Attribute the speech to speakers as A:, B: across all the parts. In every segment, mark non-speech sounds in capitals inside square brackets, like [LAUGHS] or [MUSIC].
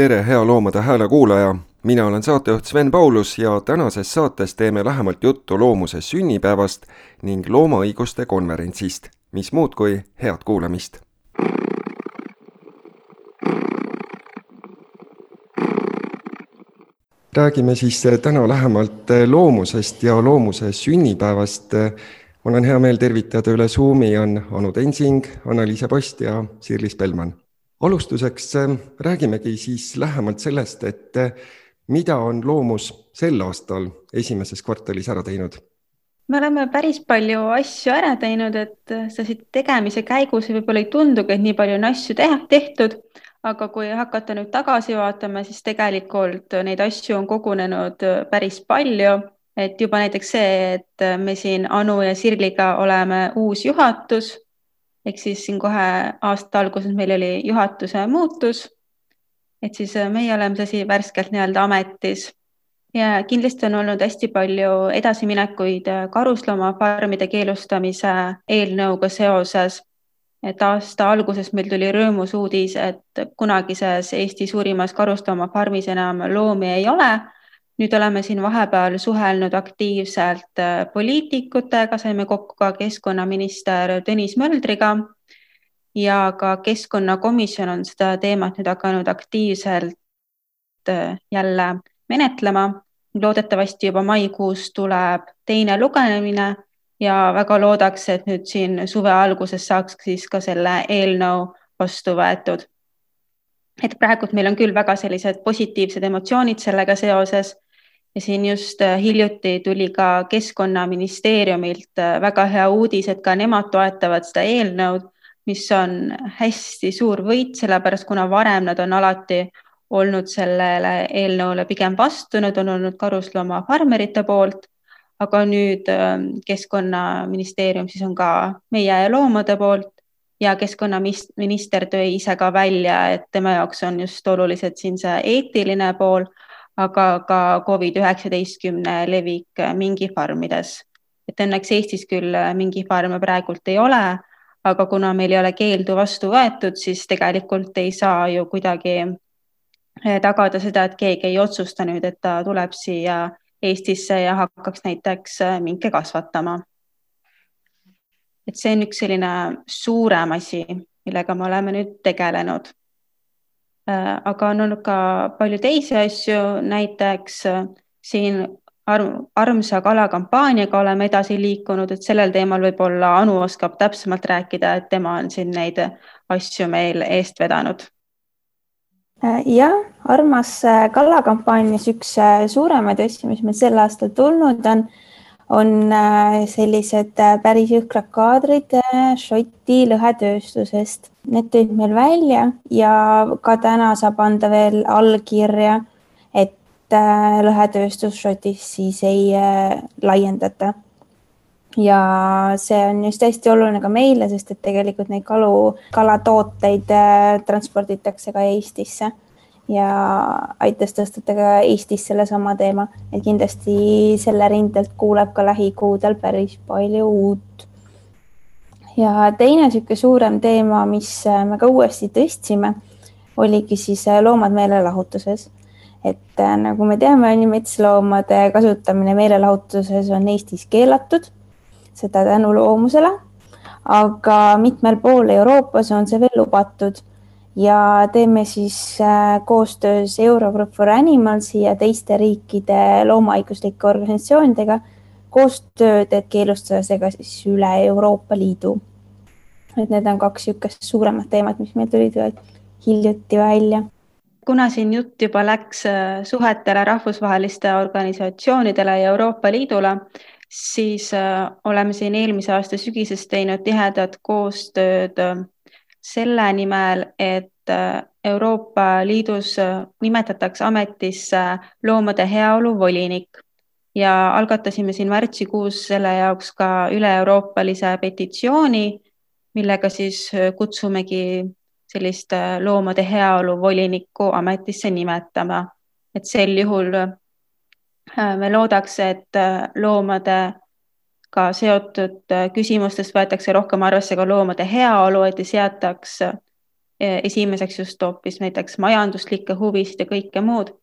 A: tere, hea Loomade Hääle kuulaja, mina olen saatejuht Sven Paulus ja tänases saates teeme lähemalt juttu loomuse sünnipäevast ning loomaõiguste konverentsist. mis muud kui head kuulamist. Räägime siis täna lähemalt loomusest ja loomuse sünnipäevast. mul on hea meel tervitada üle Zoomi on Anu Tensing, Anna-Liisa Post ja Sirlis Bellmann alustuseks räägimegi siis lähemalt sellest, et äh, mida on loomus sel aastal esimeses kvartalis ära teinud?
B: me oleme päris palju asju ära teinud, et äh, see tegemise käigus võib-olla ei tundugi, et nii palju on asju teha, tehtud, aga kui hakata nüüd tagasi vaatama, siis tegelikult neid asju on kogunenud äh, päris palju, et juba näiteks see, et me siin Anu ja Sirliga oleme uus juhatus ehk siis siin kohe aasta alguses meil oli juhatuse muutus. et siis äh, meie oleme siis värskelt nii-öelda ametis ja kindlasti on olnud hästi palju edasiminekuid äh, karusloomafarmide keelustamise eelnõuga seoses. Et aasta alguses meil tuli rõõmus uudis, et kunagises Eesti suurimas karusloomafarmis enam loomi ei ole. Nüüd oleme siin vahepeal suhelnud aktiivselt äh, poliitikutega, saime kokku ka keskkonnaminister Tõnis Möldriga. Ja ka keskkonnakomisjon on seda teemat nüüd hakanud aktiivselt äh, jälle menetlema. loodetavasti juba maikuus tuleb teine lugemine ja väga loodaks, et nüüd siin suve alguses saaks siis ka selle eelnõu vastu võetud. et praegult meil on küll väga sellised positiivsed emotsioonid sellega seoses ja siin just äh, hiljuti tuli ka Keskkonnaministeeriumilt äh, väga hea uudis, et ka nemad toetavad seda eelnõud, mis on hästi suur võit, sellepärast kuna varem nad on alati olnud sellele eelnõule pigem vastu, need on olnud karusloomafarmerite poolt, aga nüüd ähm, Keskkonnaministeerium siis on ka meie loomade poolt ja keskkonnaminister tõi ise ka välja, et tema jaoks on just olulised siin see eetiline pool aga ka Covid-19 levik mingifarmides. et õnneks Eestis küll mingifarme praegult ei ole, aga kuna meil ei ole keeldu vastu võetud, siis tegelikult ei saa ju kuidagi eh, tagada seda, et keegi ei otsusta nüüd, et ta tuleb siia Eestisse ja hakkaks näiteks eh, minke kasvatama. et see on üks selline suurem asi, millega me oleme nüüd tegelenud Äh, aga on olnud ka palju teisi asju, näiteks äh, siin arm, armsa kala kampaaniaga oleme edasi liikunud, et sellel teemal võib-olla Anu oskab täpsemalt rääkida, et tema on siin neid asju meil eest vedanud.
C: Äh, jah, armas kala kampaanias üks suuremaid asju, mis meil sel aastal tulnud on, on sellised päris jõhkrad kaadrid Šoti lõhetööstusest Need tulid meil välja ja ka täna saab anda veel allkirja, et äh, lõhetööstus Šotis siis ei äh, laiendata. Ja see on just hästi oluline ka meile, sest et tegelikult neid kalu, kalatooteid äh, transporditakse ka Eestisse. Ja aitas tõstata ka Eestis sellesama teema, et kindlasti selle rindelt kuuleb ka lähikuudel päris palju uut. Ja teine niisugune suurem teema, mis äh, me ka uuesti tõstsime, oligi siis äh, loomad meelelahutuses. et nagu me teame, on ju metsloomade kasutamine meelelahutuses on Eestis keelatud, seda tänu loomusele, aga mitmel pool Euroopas on see veel lubatud. Ja teeme siis koostöös Eurogroup for Animalsi ja teiste riikide loomaõiguslike organisatsioonidega koostööd, et keelustada see ka siis üle Euroopa Liidu. Et need on kaks niisugust suuremat teemat, mis meil tulid hiljuti välja.
B: kuna siin jutt juba läks äh, suhetele rahvusvaheliste organisatsioonidele ja Euroopa Liidule, siis äh, oleme siin eelmise aasta sügisest teinud tihedat koostööd äh, selle nimel, et Euroopa Liidus nimetatakse ametisse loomade heaolu volinik ja algatasime siin märtsikuus selle jaoks ka üle-euroopalise petitsiooni millega siis äh, kutsumegi sellist äh, loomade heaolu volinikku ametisse nimetama. et sel juhul me loodaks, et loomadega seotud küsimustest võetakse rohkem arvesse ka loomade heaolu, et ei seataks esimeseks just hoopis näiteks majanduslikke huvisid ja kõike muud,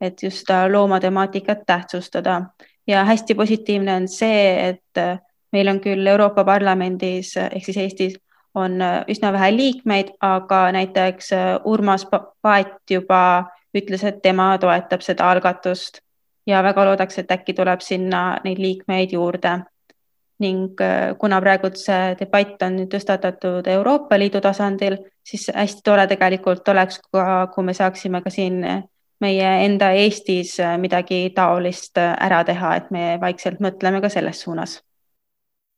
B: et just loomatemaatikat tähtsustada. Ja hästi positiivne on see, et äh, meil on küll Euroopa Parlamendis ehk siis Eestis on äh, üsna vähe liikmeid, aga näiteks äh, Urmas Paet juba ütles, et tema toetab seda algatust ja väga loodaks, et äkki tuleb sinna neid liikmeid juurde. ning kuna praegu see debatt on nüüd tõstatatud Euroopa Liidu tasandil, siis hästi tore tegelikult oleks kui me saaksime ka siin meie enda Eestis äh, midagi taolist äh, ära teha, et me vaikselt mõtleme ka selles suunas.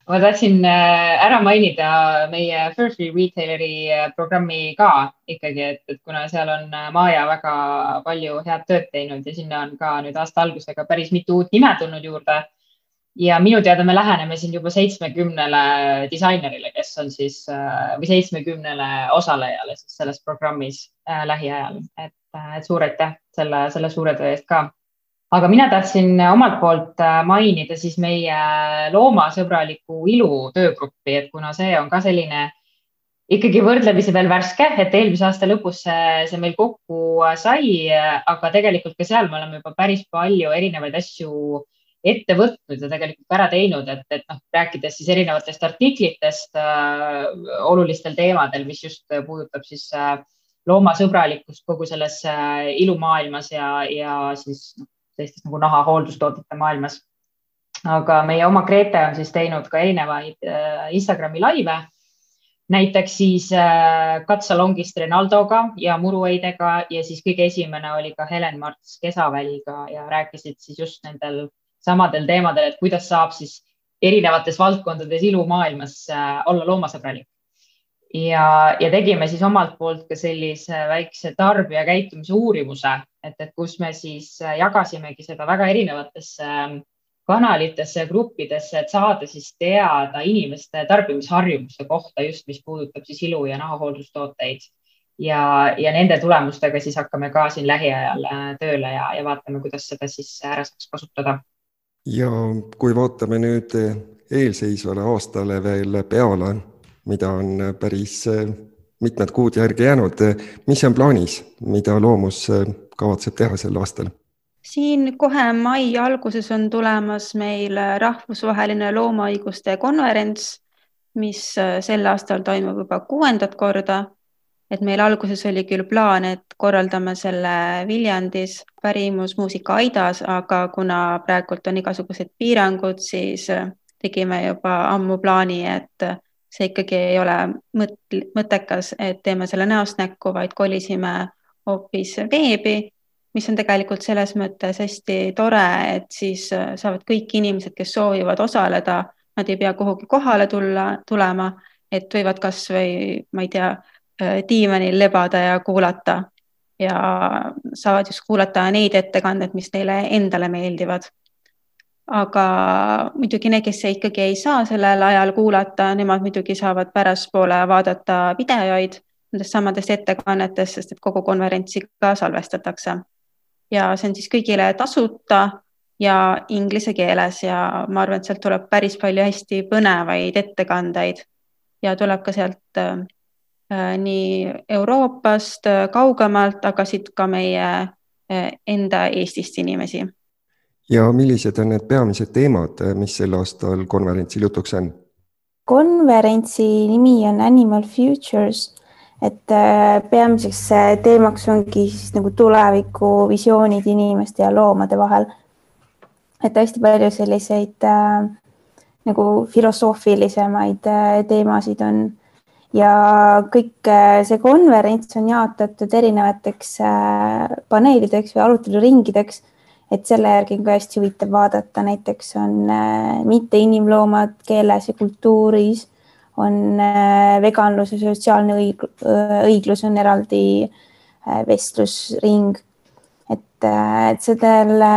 D: Ma tahtsin äh, ära mainida meie Furfree Retaileri programmi ka ikkagi, et, et kuna seal on Maja väga palju head tööd teinud ja sinna on ka nüüd aasta algusega päris mitu uut nime tulnud juurde ja minu teada me läheneme siin juba seitsmekümnele disainerile, kes on siis või seitsmekümnele osalejale siis selles programmis äh, lähiajal, et et suur aitäh selle, selle suure töö eest ka. Aga mina tahtsin omalt poolt äh, mainida siis meie loomasõbraliku ilu töögruppi, et kuna see on ka selline ikkagi võrdlemisi veel värske, et eelmise aasta lõpus see, see meil kokku sai, aga tegelikult ka seal me oleme juba päris palju erinevaid asju ette võtnud ja tegelikult ära teinud, et, et noh, rääkides siis erinevatest artiklitest äh, olulistel teemadel, mis just puudutab siis äh, loomasõbralikkust kogu selles äh, ilumaailmas ja, ja siis noh, sellistes nagu nahahooldustoodete maailmas. aga meie oma Grete on siis teinud ka erinevaid äh, Instagrami laive, näiteks siis äh, katsalongist Renaldoga ja Muruheidega ja siis kõige esimene oli ka Helen-Marts Kesavälga ja rääkisid siis just nendel samadel teemadel, et kuidas saab siis erinevates valdkondades ilumaailmas olla loomasõbralik ja, ja tegime siis omalt poolt ka sellise väikse tarbijakäitumise uurimuse, et, et kus me siis jagasimegi seda väga erinevatesse ähm, kanalitesse ja gruppidesse, et saada siis teada inimeste tarbimisharjumuste kohta just, mis puudutab siis ilu ja nahahooldustooteid. ja, ja nende tulemustega siis hakkame ka siin lähiajal äh, tööle ja, ja vaatame, kuidas seda siis ära saaks kasutada.
A: ja kui vaatame nüüd eelseisvale aastale veel peale mida on päris äh, mitmed kuud järgi jäänud. mis on plaanis, mida Loomus äh, kavatseb teha sel aastal?
B: siin kohe mai alguses on tulemas meil rahvusvaheline loomaõiguste konverents, mis äh, sel aastal toimub juba kuuendat korda. et meil alguses oli küll plaan, et korraldame selle Viljandis pärimusmuusika aidas, aga kuna praegult on igasugused piirangud, siis tegime juba ammu plaani, et see ikkagi ei ole mõt-, mõttekas, et teeme selle näost näkku, vaid kolisime hoopis veebi, mis on tegelikult selles mõttes hästi tore, et siis äh, saavad kõik inimesed, kes soovivad osaleda, nad ei pea kuhugi kohale tulla, tulema, et võivad kasvõi, ma ei tea, äh, diivanil lebada ja kuulata. Ja saavad just kuulata neid ettekandeid, mis neile endale meeldivad aga muidugi need, kes ikkagi ei saa sellel ajal kuulata, nemad muidugi saavad pärastpoole vaadata videoid nendest samadest ettekannetest, sest et kogu konverentsi ka salvestatakse. ja see on siis kõigile tasuta ja inglise keeles ja ma arvan, et sealt tuleb päris palju hästi põnevaid ettekandeid ja tuleb ka sealt äh, nii Euroopast äh, kaugemalt, aga siit ka meie äh, enda Eestist inimesi
A: ja millised on need peamised teemad, mis sel aastal konverentsil jutuks on?
C: konverentsi nimi on Animal Futures, et äh, peamiseks äh, teemaks ongi siis nagu tulevikuvisioonid inimeste ja loomade vahel. et hästi palju selliseid äh, nagu filosoofilisemaid äh, teemasid on ja kõik äh, see konverents on jaotatud erinevateks paneelideks või aruteluringideks et selle järgi on ka hästi huvitav vaadata, näiteks on äh, mitte inimloomad keeles ja kultuuris, on äh, veganlus ja sotsiaalne õig äh, õiglus on eraldi äh, vestlusring. et äh,, et selle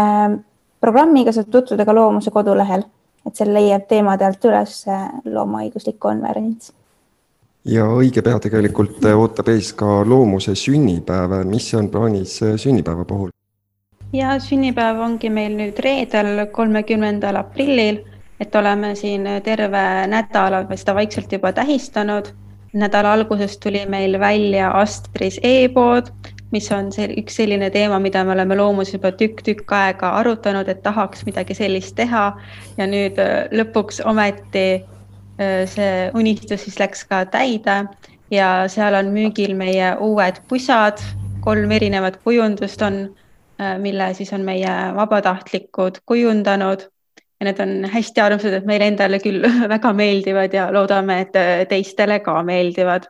C: programmiga saab tutvuda ka Loomuse kodulehel, et seal leiab teemade alt üles äh, loomaõiguslik konverents
A: ja õige pea tegelikult ootab ees ka loomuse sünnipäev, mis on plaanis sünnipäeva puhul?
B: Ja sünnipäev ongi meil nüüd reedel, kolmekümnendal aprillil, et oleme siin terve nädala seda vaikselt juba tähistanud. nädala alguses tuli meil välja Astris e-pood, mis on see üks selline teema, mida me oleme loomuses juba tükk-tükk aega arutanud, et tahaks midagi sellist teha ja nüüd äh, lõpuks ometi äh, see unistus siis läks ka täide ja seal on müügil meie uued pusad, kolm erinevat kujundust on mille siis on meie vabatahtlikud kujundanud. Ja need on hästi armsad, et meile endale küll [LAUGHS] väga meeldivad ja loodame, et äh, teistele ka meeldivad.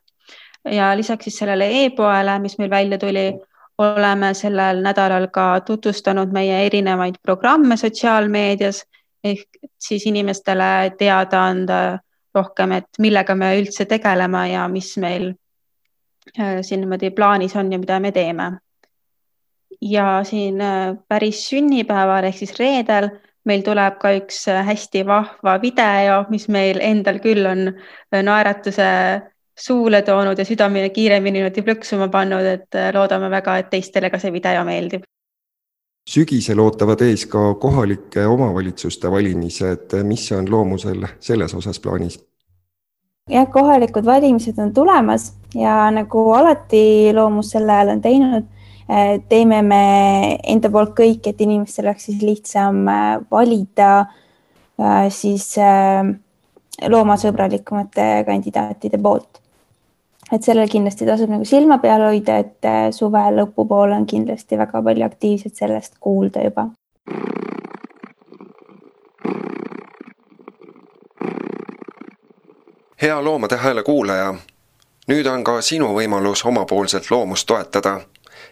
B: ja lisaks siis sellele e-poele, mis meil välja tuli, oleme sellel nädalal ka tutvustanud meie erinevaid programme sotsiaalmeedias. Ehk siis inimestele teada anda rohkem, et millega me üldse tegeleme ja mis meil äh, siin niimoodi plaanis on ja mida me teeme ja siin äh, päris sünnipäeval ehk siis reedel meil tuleb ka üks äh, hästi vahva video, mis meil endal küll on äh, naeratuse suule toonud ja südamine kiiremini niimoodi plõksuma pannud, et loodame väga, et teistele ka see video meeldib.
A: sügisel ootavad ees ka kohalike omavalitsuste valimised, mis on Loomusel selles osas plaanis?
C: jah, kohalikud valimised on tulemas ja nagu alati Loomus sel ajal on teinud teeme me enda poolt kõik, et inimestel oleks siis lihtsam äh, valida äh, siis loomasõbralikumate kandidaatide poolt. et sellel kindlasti tasub nagu silma peal hoida, et suve lõpupoole on kindlasti väga palju aktiivset sellest kuulda juba.
A: hea Loomade Hääle kuulaja, nüüd on ka sinu võimalus omapoolselt loomust toetada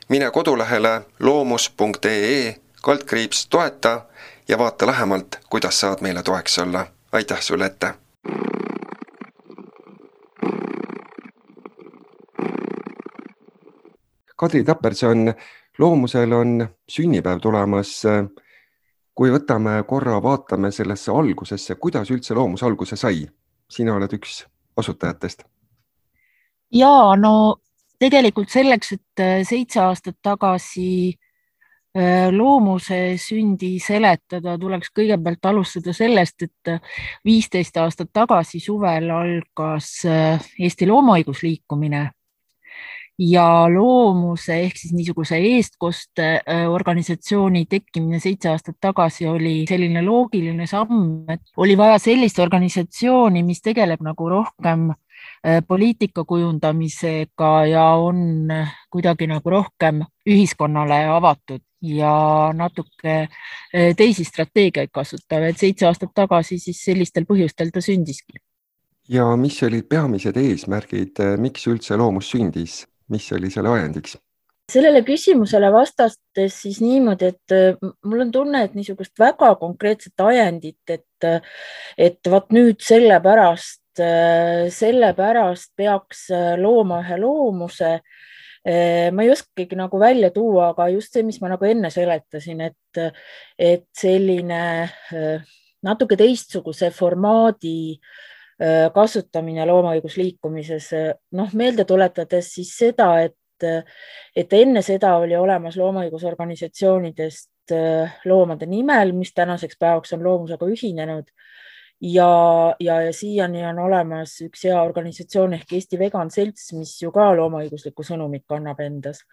A: mine kodulehele loomus.ee kaldkriips toeta ja vaata lähemalt, kuidas saad meile toeks olla. aitäh sulle ette! Kadri Taperson, Loomusel on sünnipäev tulemas. kui võtame korra, vaatame sellesse algusesse, kuidas üldse Loomus alguse sai? sina oled üks asutajatest.
E: ja no tegelikult selleks, et äh, seitse aastat tagasi äh, loomuse sündi seletada, tuleks kõigepealt alustada sellest, et äh, viisteist aastat tagasi suvel algas Eesti loomaõigusliikumine. Ja loomuse ehk siis niisuguse eestkoste organisatsiooni tekkimine seitse aastat tagasi oli selline loogiline samm, et oli vaja sellist organisatsiooni, mis tegeleb nagu rohkem poliitika kujundamisega ja on kuidagi nagu rohkem ühiskonnale avatud ja natuke äh, teisi strateegiaid kasutav, et seitse aastat tagasi siis sellistel põhjustel ta sündiski.
A: ja mis olid peamised eesmärgid, äh, miks üldse loomus sündis, mis oli selle ajendiks?
E: sellele küsimusele vastates siis niimoodi, et mul on tunne, et niisugust väga konkreetset ajendit, et, et vot nüüd sellepärast Äh, sellepärast peaks äh, looma ühe loomuse. Äh, ma ei oskagi nagu välja tuua, aga just see, mis ma nagu enne seletasin, et, et selline natuke teistsuguse formaadi kasutamine loomaõigusliikumises, noh, meelde tuletades siis seda, et, et enne seda oli olemas loomaõigusorganisatsioonidest loomade nimel, mis tänaseks päevaks on loomusega ühinenud ja, ja, ja siiani on olemas üks hea organisatsioon ehk Eesti Vegan Selts, mis ju ka loomaõiguslikku sõnumit kannab endas.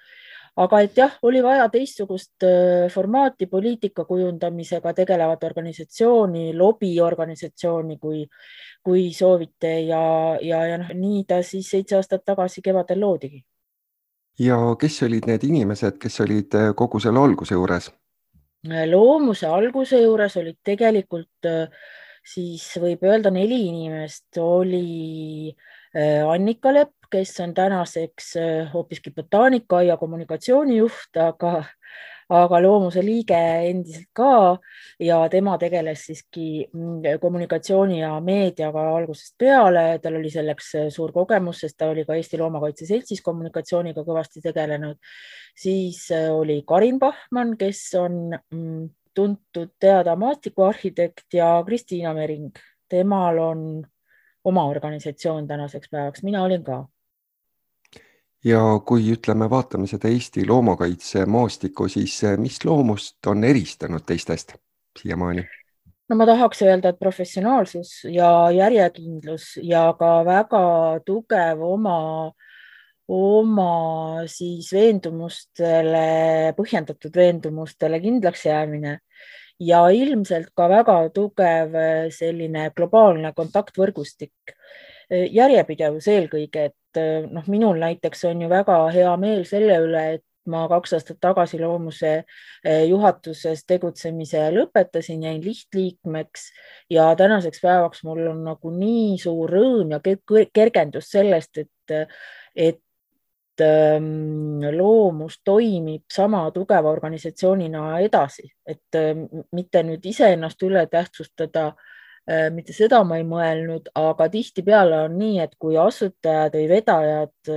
E: aga et jah, oli vaja teistsugust äh, formaati poliitika kujundamisega tegelevat organisatsiooni, lobiorganisatsiooni, kui, kui soovite ja, ja, ja noh, nii ta siis seitse aastat tagasi kevadel loodigi.
A: ja kes olid need inimesed, kes olid äh, kogu selle alguse juures?
E: loomuse alguse juures olid tegelikult äh, siis võib öelda neli inimest oli äh, Annika Lepp, kes on tänaseks äh, hoopiski botaanikaaia kommunikatsioonijuht, aga, aga loomuse liige endiselt ka ja tema tegeles siiski mm, kommunikatsiooni ja meediaga algusest peale. tal oli selleks äh, suur kogemus, sest ta oli ka Eesti Loomakaitse Seltsis kommunikatsiooniga kõvasti tegelenud. siis oli Karin Pahman, kes on mm, tuntud teada maastikuarhitekt ja Kristiina Mering. temal on oma organisatsioon tänaseks päevaks, mina olin ka.
A: ja kui ütleme, vaatame seda Eesti loomakaitsemaastikku, siis mis loomust on eristanud teistest siiamaani?
E: no ma tahaks öelda, et professionaalsus ja järjekindlus ja ka väga tugev oma, oma siis veendumustele, põhjendatud veendumustele kindlaks jäämine. Ja ilmselt ka väga tugev selline globaalne kontaktvõrgustik. Järjepidevus eelkõige, et noh, minul näiteks on ju väga hea meel selle üle, et ma kaks aastat tagasi Loomuse juhatuses tegutsemise lõpetasin, jäin lihtliikmeks. Ja tänaseks päevaks mul on nagu nii suur rõõm ja kergendus sellest, et, et loomus toimib sama tugeva organisatsioonina edasi, et mitte nüüd iseennast üle tähtsustada Äh, mitte seda ma ei mõelnud, aga tihtipeale on nii, et kui asutajad või vedajad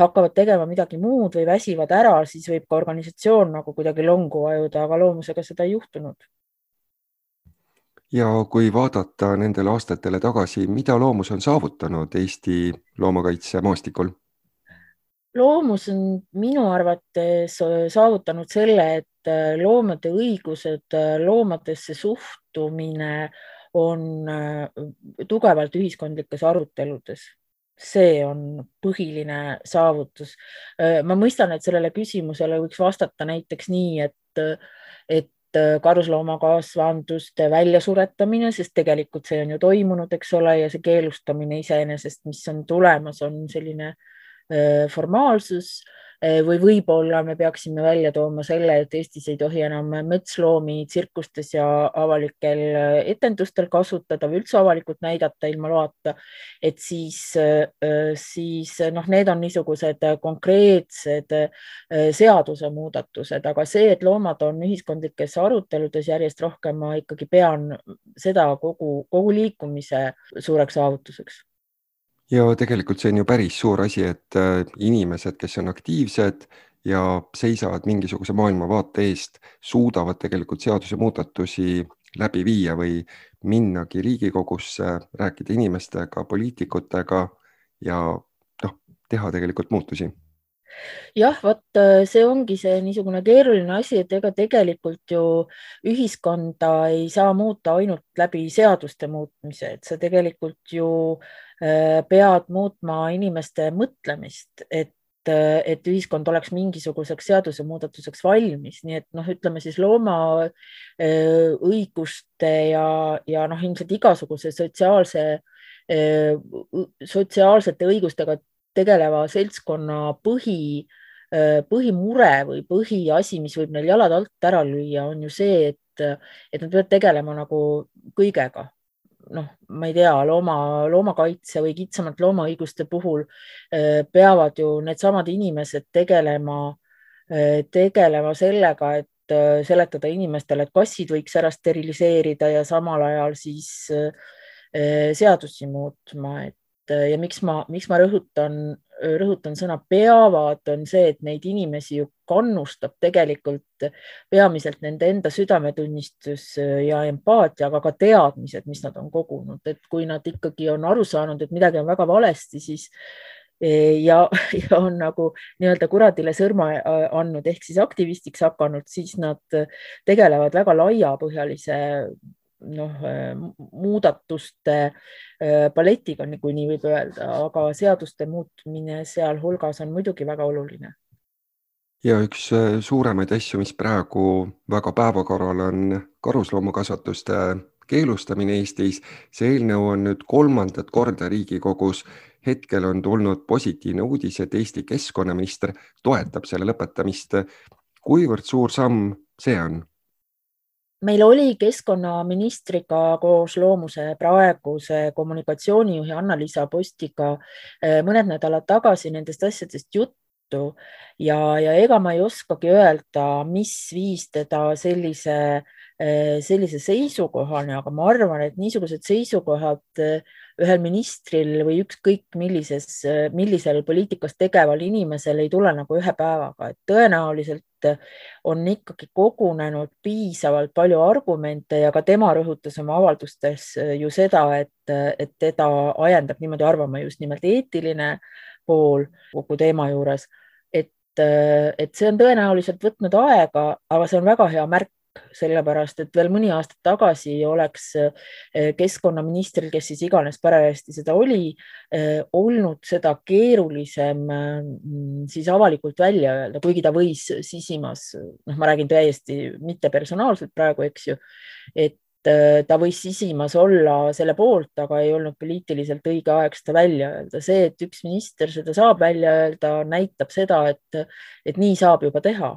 E: hakkavad tegema midagi muud või väsivad ära, siis võib ka organisatsioon nagu kuidagi longu vajuda, aga loomusega seda ei juhtunud.
A: ja kui vaadata nendele aastatele tagasi, mida loomus on saavutanud Eesti loomakaitsemaastikul?
E: Loomus on minu arvates saavutanud selle, et loomade õigused, loomadesse suhtumine on äh, tugevalt ühiskondlikes aruteludes. see on põhiline saavutus. Äh, ma mõistan, et sellele küsimusele võiks vastata näiteks nii, et, et äh, karusloomakasvanduste väljasuretamine, sest tegelikult see on ju toimunud, eks ole, ja see keelustamine iseenesest, mis on tulemas, on selline formaalsus Eh, või võib-olla me peaksime välja tooma selle, et Eestis ei tohi enam metsloomi tsirkustes ja avalikel eh, etendustel kasutada või üldse avalikult näidata ilma loata. et siis, siis noh, need on niisugused konkreetsed seadusemuudatused, aga see, et loomad on ühiskondlikes aruteludes järjest rohkem, ma ikkagi pean seda kogu, kogu liikumise suureks saavutuseks
A: ja tegelikult see on ju päris suur asi, et äh, inimesed, kes on aktiivsed ja seisavad mingisuguse maailmavaate eest, suudavad tegelikult seadusemuudatusi läbi viia või minnagi Riigikogusse, rääkida inimestega, poliitikutega ja noh, teha tegelikult muutusi
E: jah, vot äh, see ongi see niisugune keeruline asi, et ega tegelikult ju ühiskonda ei saa muuta ainult läbi seaduste muutmise, et sa tegelikult ju äh, pead muutma inimeste mõtlemist, et äh, et ühiskond oleks mingisuguseks seadusemuudatuseks valmis, nii et noh, ütleme siis looma õiguste ja, ja noh, ilmselt igasuguse sotsiaalse, sotsiaalsete õigustega tegeleva seltskonna põhi, äh, põhimure või põhiasi, mis võib neil jalad alt ära lüüa, on ju see, et, et nad peavad tegelema nagu kõigega. noh, ma ei tea, looma, loomakaitse või kitsamalt loomaõiguste puhul äh, peavad ju needsamad inimesed tegelema, äh, tegelema sellega, et seletada inimestele, et kassid võiks ära steriliseerida ja samal ajal siis seadusi muutma, et ja miks ma, miks ma rõhutan, rõhutan sõna peavad, on see, et neid inimesi ju kannustab tegelikult peamiselt nende enda südametunnistus ja empaatia, aga ka teadmised, mis nad on kogunud, et kui nad ikkagi on aru saanud, et midagi on väga valesti, siis ja, [LAUGHS] ja on nagu nii-öelda kuradile sõrma andnud ehk siis aktivistiks hakanud, siis nad tegelevad väga laiapõhjalise noh, äh, muudatuste äh, paletiga, kui nii võib öelda, aga seaduste muutmine sealhulgas on muidugi väga oluline.
A: ja üks äh, suuremaid asju, mis praegu väga päevakorral on karusloomakasvatuste keelustamine Eestis. see eelnõu on nüüd kolmandat korda Riigikogus. hetkel on tulnud positiivne uudis, et Eesti keskkonnaminister toetab selle lõpetamist. kuivõrd suur samm see on?
E: Meil oli keskkonnaministriga koos Loomuse praeguse kommunikatsioonijuhi Anna-Liisa Postiga eh, mõned nädalad tagasi nendest asjadest juttu. Ja, ja ega ma ei oskagi öelda, mis viis teda sellise, eh, sellise seisukohani, aga ma arvan, et niisugused seisukohad eh, ühel ministril või ükskõik millises, millisel poliitikas tegeval inimesel ei tule nagu ühe päevaga, et tõenäoliselt on ikkagi kogunenud piisavalt palju argumente ja ka tema rõhutas oma avaldustes ju seda, et, et teda ajendab niimoodi arvama just nimelt eetiline pool kogu teema juures. et, et see on tõenäoliselt võtnud aega, aga see on väga hea märk sellepärast et veel mõni aasta tagasi oleks eh, keskkonnaministril, kes siis iganes parajasti seda oli, eh, olnud seda keerulisem mm, siis avalikult välja öelda, kuigi ta võis sisimas, noh, ma räägin täiesti mittepersonaalselt praegu, eks ju, et ta võis sisimas olla selle poolt, aga ei olnud poliitiliselt õige aeg seda välja öelda. see, et üks minister seda saab välja öelda, näitab seda, et, et nii saab juba teha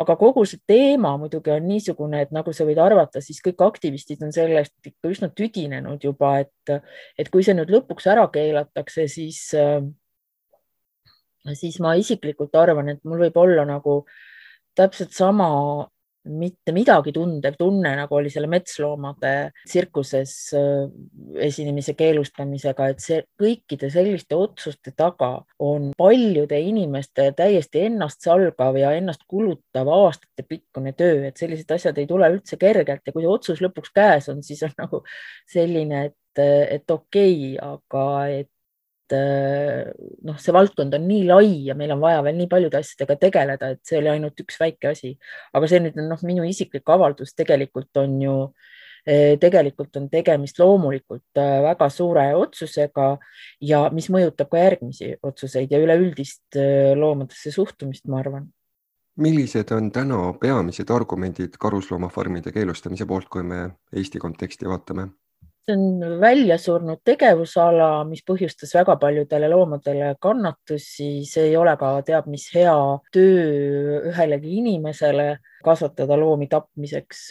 E: aga kogu see teema muidugi on niisugune, et nagu sa võid arvata, siis kõik aktivistid on sellest ikka üsna tüdinenud juba, et, et kui see nüüd lõpuks ära keelatakse, siis, siis ma isiklikult arvan, et mul võib olla nagu täpselt sama mitte midagi tundev tunne, nagu oli selle metsloomade tsirkuses äh, esinemise keelustamisega, et see kõikide selliste otsuste taga on paljude inimeste täiesti ennastsalgav ja ennast kulutav aastatepikkune töö, et sellised asjad ei tule üldse kergelt ja kui see otsus lõpuks käes on, siis on nagu selline, et, et okei okay,, aga et noh, see valdkond on nii lai ja meil on vaja veel nii paljude asjadega tegeleda, et see oli ainult üks väike asi. aga see nüüd on noh, minu isiklik avaldus, tegelikult on ju, äh, tegelikult on tegemist loomulikult äh, väga suure otsusega ja mis mõjutab ka järgmisi otsuseid ja üleüldist loomadesse suhtumist, ma arvan
A: millised on täna peamised argumendid karusloomafarmide keelustamise poolt, kui me Eesti konteksti vaatame?
E: See on väljasurnud tegevusala, mis põhjustas väga paljudele loomadele kannatusi, see ei ole ka teab mis hea töö ühelegi inimesele kasvatada loomi tapmiseks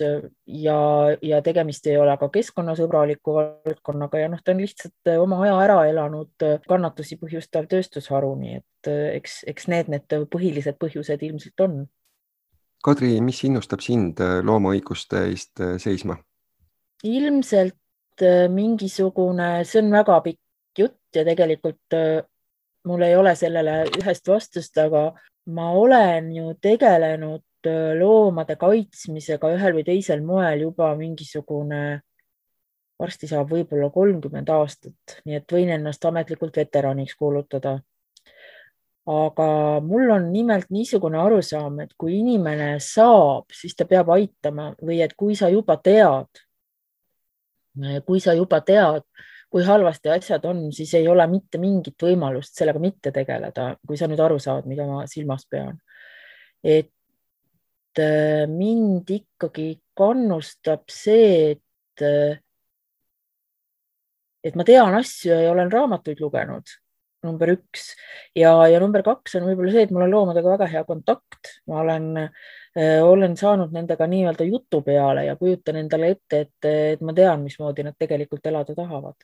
E: ja, ja tegemist ei ole ka keskkonnasõbraliku valdkonnaga ja noh, ta on lihtsalt oma aja ära elanud kannatusi põhjustav tööstusharu, nii et eks, eks need need põhilised põhjused ilmselt on.
A: Kadri, mis innustab sind loomaõiguste eest seisma?
E: ilmselt Äh, mingisugune, see on väga pikk jutt ja tegelikult äh, mul ei ole sellele ühest vastust, aga ma olen ju tegelenud äh, loomade kaitsmisega ühel või teisel moel juba mingisugune, varsti saab võib-olla kolmkümmend aastat, nii et võin ennast ametlikult veteraniks kuulutada. aga mul on nimelt niisugune arusaam, et kui inimene saab, siis ta peab aitama või et kui sa juba tead, kui sa juba tead, kui halvasti asjad on, siis ei ole mitte mingit võimalust sellega mitte tegeleda, kui sa nüüd aru saad, mida ma silmas pean. et äh, mind ikkagi kannustab see, et, äh, et ma tean asju ja olen raamatuid lugenud number üks ja, ja number kaks on võib-olla see, et mul on loomadega väga hea kontakt, ma olen äh,, olen saanud nendega nii-öelda jutu peale ja kujutan endale ette, et, et ma tean, mismoodi nad tegelikult elada tahavad.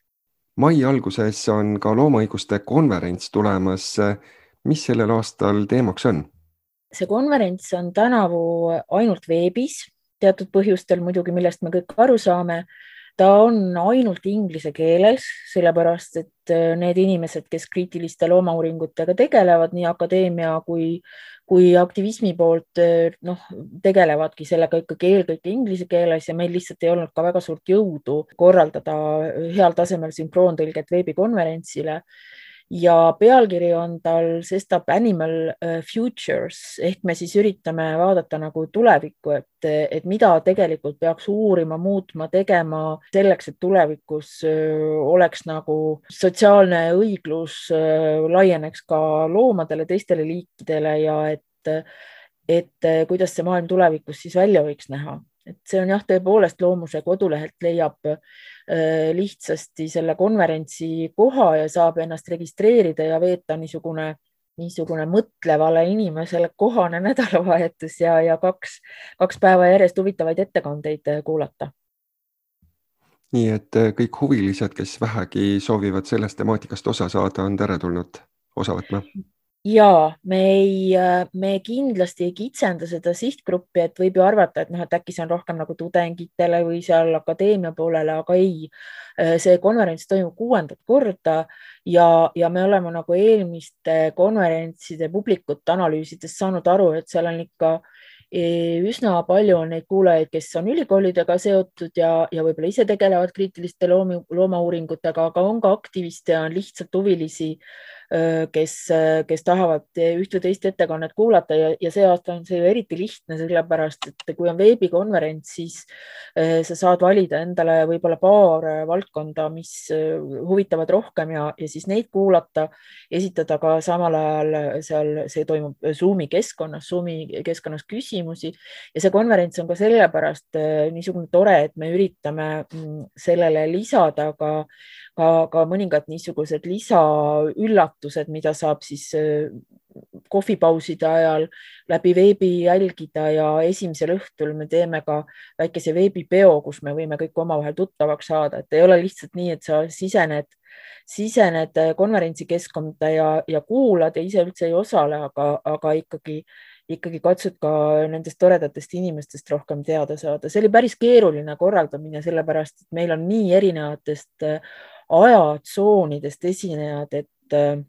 A: mai alguses on ka loomaõiguste konverents tulemas. mis sellel aastal teemaks on?
E: see konverents on tänavu ainult veebis, teatud põhjustel muidugi, millest me kõik aru saame ta on ainult inglise keeles, sellepärast et äh, need inimesed, kes kriitiliste loomauuringutega tegelevad, nii akadeemia kui, kui aktivismi poolt, äh, noh, tegelevadki sellega ikkagi eelkõige inglise keeles ja meil lihtsalt ei olnud ka väga suurt jõudu korraldada heal tasemel sünkroontõlget veebikonverentsile ja pealkiri on tal sestap Animal äh, Futures. Ehk me siis üritame vaadata nagu tulevikku, et, et mida tegelikult peaks uurima, muutma, tegema selleks, et tulevikus äh, oleks nagu sotsiaalne õiglus äh, laieneks ka loomadele, teistele liikidele ja et, et kuidas see maailm tulevikus siis välja võiks näha et see on jah, tõepoolest Loomuse kodulehelt leiab äh, lihtsasti selle konverentsi koha ja saab ennast registreerida ja veeta niisugune, niisugune mõtlevale inimesele kohane [LAUGHS] nädalavahetus ja, ja kaks, kaks päeva järjest huvitavaid ettekandeid äh, kuulata.
A: Nii et äh, kõik huvilised, kes vähegi soovivad sellest temaatikast osa saada, on teretulnud osa võtma
E: ja me ei, me kindlasti ei kitsenda seda sihtgruppi, et võib ju arvata, et noh, et äkki see on rohkem nagu tudengitele või seal akadeemia poolele, aga ei. see konverents toimub kuuendat korda ja, ja me oleme nagu eelmiste konverentside publikut analüüsides saanud aru, et seal on ikka e, üsna palju on neid kuulajaid, kes on ülikoolidega seotud ja, ja võib-olla ise tegelevad kriitiliste loomi, loomauuringutega, aga on ka aktiviste, on lihtsalt huvilisi kes, kes tahavad üht või teist ettekannet kuulata ja, ja see aasta on see ju eriti lihtne, sellepärast et kui on veebikonverents, siis sa saad valida endale võib-olla paar valdkonda, mis huvitavad rohkem ja, ja siis neid kuulata, esitada ka samal ajal seal, see toimub Zoomi keskkonnas, Zoomi keskkonnas küsimusi. Ja see konverents on ka sellepärast niisugune tore, et me üritame mm, sellele lisada ka ka, ka mõningad niisugused lisaüllatused, mida saab siis äh, kohvipauside ajal läbi veebi jälgida ja esimesel õhtul me teeme ka väikese veebipeo, kus me võime kõik omavahel tuttavaks saada, et ei ole lihtsalt nii, et sa sisened, sisened konverentsikeskkonda ja, ja kuulad ja ise üldse ei osale, aga, aga ikkagi ikkagi katsud ka nendest toredatest inimestest rohkem teada saada. see oli päris keeruline korraldamine, sellepärast et meil on nii erinevatest ajatsoonidest esinejad, et, äh,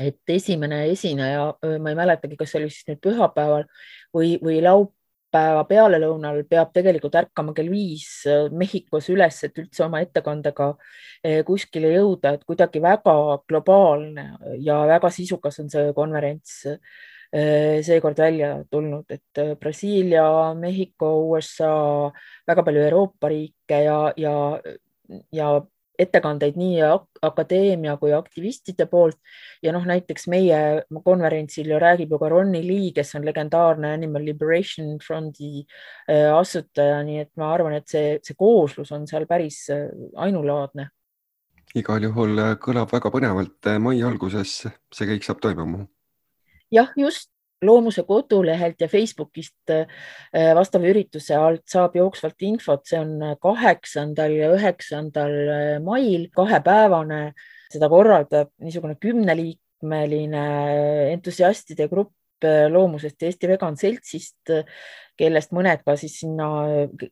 E: et esimene esineja, ma ei mäletagi, kas see oli siis nüüd pühapäeval või, või laupäeva pealelõunal peab tegelikult ärkama kell viis Mehhikos üles, et üldse oma ettekandega kuskile jõuda, et kuidagi väga globaalne ja väga sisukas on see konverents seekord välja tulnud, et Brasiilia, Mehhiko, USA, väga palju Euroopa riike ja, ja, ja ettekandeid nii akadeemia kui aktivistide poolt ja noh, näiteks meie konverentsil ju räägib ju ka Ronnie Lee, kes on legendaarne Animal Liberation Frondi äh, asutaja, nii et ma arvan, et see, see kooslus on seal päris äh, ainulaadne.
A: igal juhul äh, kõlab väga põnevalt, mai alguses see kõik saab toimuma.
E: jah, just loomuse kodulehelt ja Facebookist äh, vastava ürituse alt saab jooksvalt infot, see on kaheksandal ja üheksandal äh, mail kahepäevane. seda korraldab niisugune kümneliikmeline entusiastide grupp äh, loomusest Eesti Vegan Seltsist, kellest mõned ka siis sinna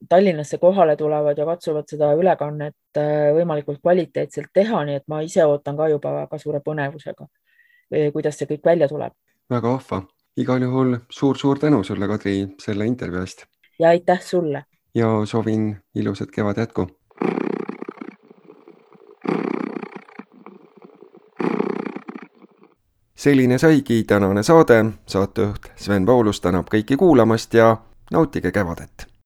E: Tallinnasse kohale tulevad ja katsuvad seda ülekannet võimalikult kvaliteetselt teha, nii et ma ise ootan ka juba väga suure põnevusega, kuidas see kõik välja tuleb.
A: väga vahva igal juhul suur-suur tänu sulle, Kadri, selle intervjuu eest.
E: ja aitäh sulle.
A: ja soovin ilusat kevade jätku. selline saigi tänane saade, saatejuht Sven Paulus tänab kõiki kuulamast ja nautige kevadet